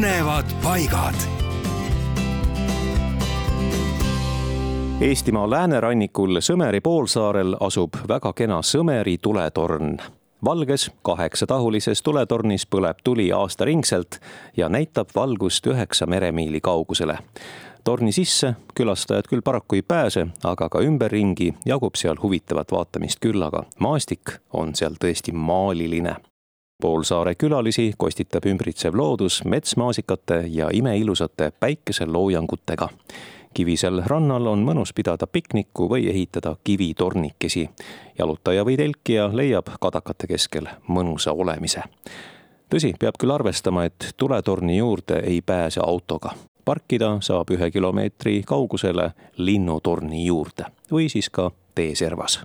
põnevad paigad. Eestimaa läänerannikul Sõmeri poolsaarel asub väga kena Sõmeri tuletorn. valges kaheksatahulises tuletornis põleb tuli aastaringselt ja näitab valgust üheksa meremiili kaugusele torni sisse külastajad küll paraku ei pääse, aga ka ümberringi jagub seal huvitavat vaatamist küll, aga maastik on seal tõesti maaliline. Poolsaare külalisi kostitab ümbritsev loodus metsmaasikate ja imeilusate päikeseloojangutega. kivisel rannal on mõnus pidada piknikku või ehitada kivitornikesi. jalutaja või telkija leiab kadakate keskel mõnusa olemise tõsi, peab küll arvestama, et tuletorni juurde ei pääse autoga parkida saab ühe kilomeetri kaugusele linnutorni juurde või siis ka teeservas